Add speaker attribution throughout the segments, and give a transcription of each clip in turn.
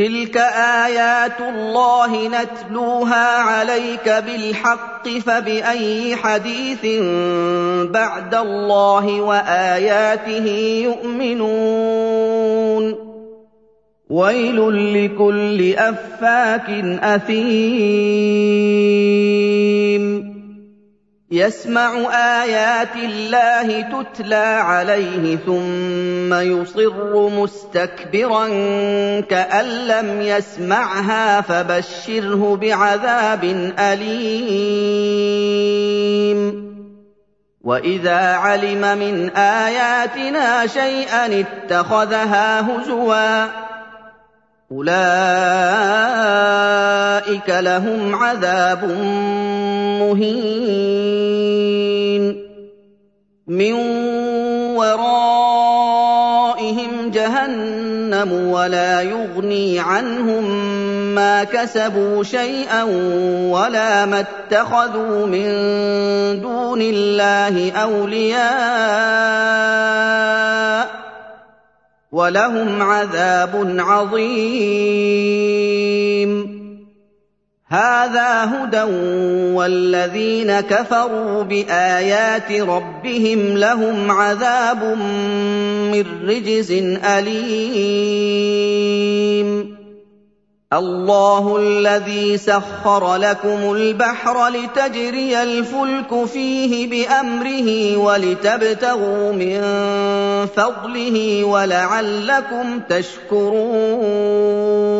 Speaker 1: تلك ايات الله نتلوها عليك بالحق فباي حديث بعد الله واياته يؤمنون ويل لكل افاك اثيم يسمع ايات الله تتلى عليه ثم يصر مستكبرا كان لم يسمعها فبشره بعذاب اليم واذا علم من اياتنا شيئا اتخذها هزوا اولئك لهم عذاب مهين مِّن وَرَائِهِمْ جَهَنَّمُ وَلَا يُغْنِي عَنْهُم مَّا كَسَبُوا شَيْئًا وَلَا مَا اتَّخَذُوا مِن دُونِ اللَّهِ أَوْلِيَاءَ ۖ وَلَهُمْ عَذَابٌ عَظِيمٌ هَٰذَا هُدًى ۖ وَالَّذِينَ كَفَرُوا بِآيَاتِ رَبِّهِمْ لَهُمْ عَذَابٌ مِّن رِّجْزٍ أَلِيمٌ الله الذي سخر لكم البحر لتجري الفلك فيه بامره ولتبتغوا من فضله ولعلكم تشكرون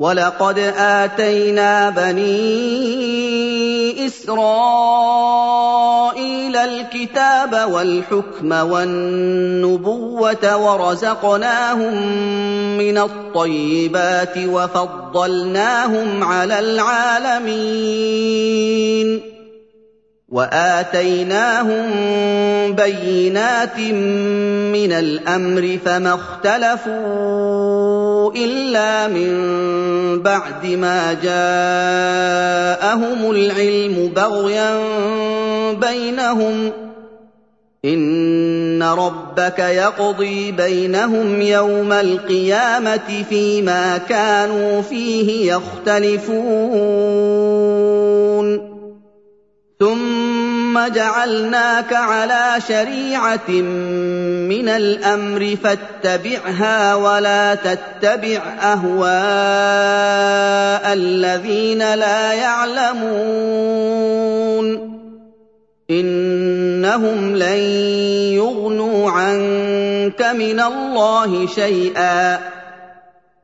Speaker 1: وَلَقَدْ آتَيْنَا بَنِي إِسْرَائِيلَ الْكِتَابَ وَالْحُكْمَ وَالنُّبُوَّةَ وَرَزَقْنَاهُم مِّنَ الطَّيِّبَاتِ وَفَضَّلْنَاهُمْ عَلَى الْعَالَمِينَ واتيناهم بينات من الامر فما اختلفوا إلا من بعد ما جاءهم العلم بغيا بينهم إن ربك يقضي بينهم يوم القيامة فيما كانوا فيه يختلفون ثم جعلناك على شريعة مِّنَ الْأَمْرِ فَاتَّبِعْهَا وَلَا تَتَّبِعْ أَهْوَاءَ الَّذِينَ لَا يَعْلَمُونَ إِنَّهُمْ لَن يُغْنُوا عَنكَ مِنَ اللَّهِ شَيْئًا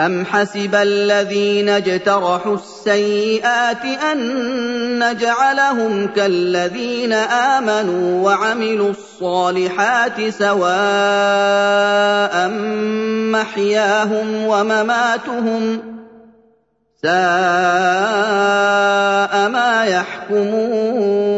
Speaker 1: أَمْ حَسِبَ الَّذِينَ اجْتَرَحُوا السَّيِّئَاتِ أَن نَّجْعَلَهُمْ كَالَّذِينَ آمَنُوا وَعَمِلُوا الصَّالِحَاتِ سَوَاءً مَّحْيَاهُمْ وَمَمَاتُهُمْ ۚ سَاءَ مَا يَحْكُمُونَ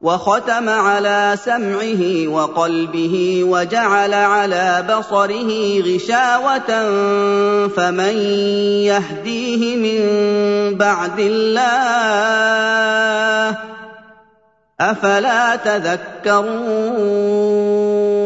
Speaker 1: وختم على سمعه وقلبه وجعل على بصره غشاوه فمن يهديه من بعد الله افلا تذكرون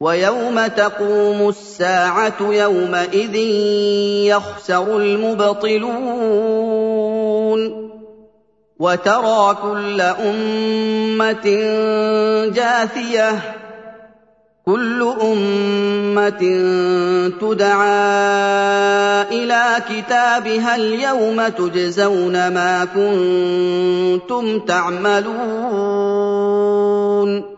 Speaker 1: ويوم تقوم الساعه يومئذ يخسر المبطلون وترى كل امه جاثيه كل امه تدعى الى كتابها اليوم تجزون ما كنتم تعملون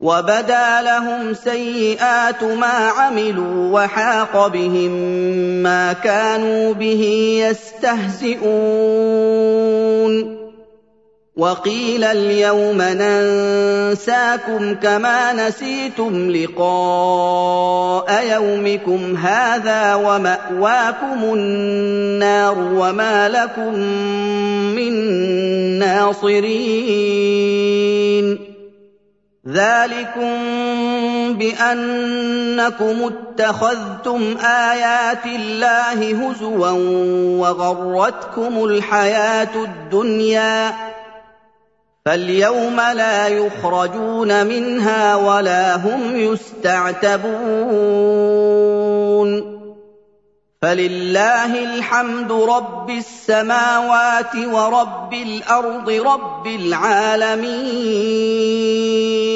Speaker 1: وَبَدَا لَهُمْ سَيِّئَاتُ مَا عَمِلُوا وَحَاقَ بِهِم مَّا كَانُوا بِهِ يَسْتَهْزِئُونَ وَقِيلَ الْيَوْمَ نَنسَاكُمْ كَمَا نَسِيتُمْ لِقَاءَ يَوْمِكُمْ هَذَا وَمَأْوَاكُمُ النَّارُ وَمَا لَكُم مِّن نَّاصِرِينَ ذَٰلِكُم بِأَنَّكُمُ اتَّخَذْتُمْ آيَاتِ اللَّهِ هُزُوًا وَغَرَّتْكُمُ الْحَيَاةُ الدُّنْيَا ۖ فَالْيَوْمَ لَا يُخْرَجُونَ مِنْهَا وَلَا هُمْ يُسْتَعْتَبُونَ فلله الحمد رب السماوات ورب الارض رب العالمين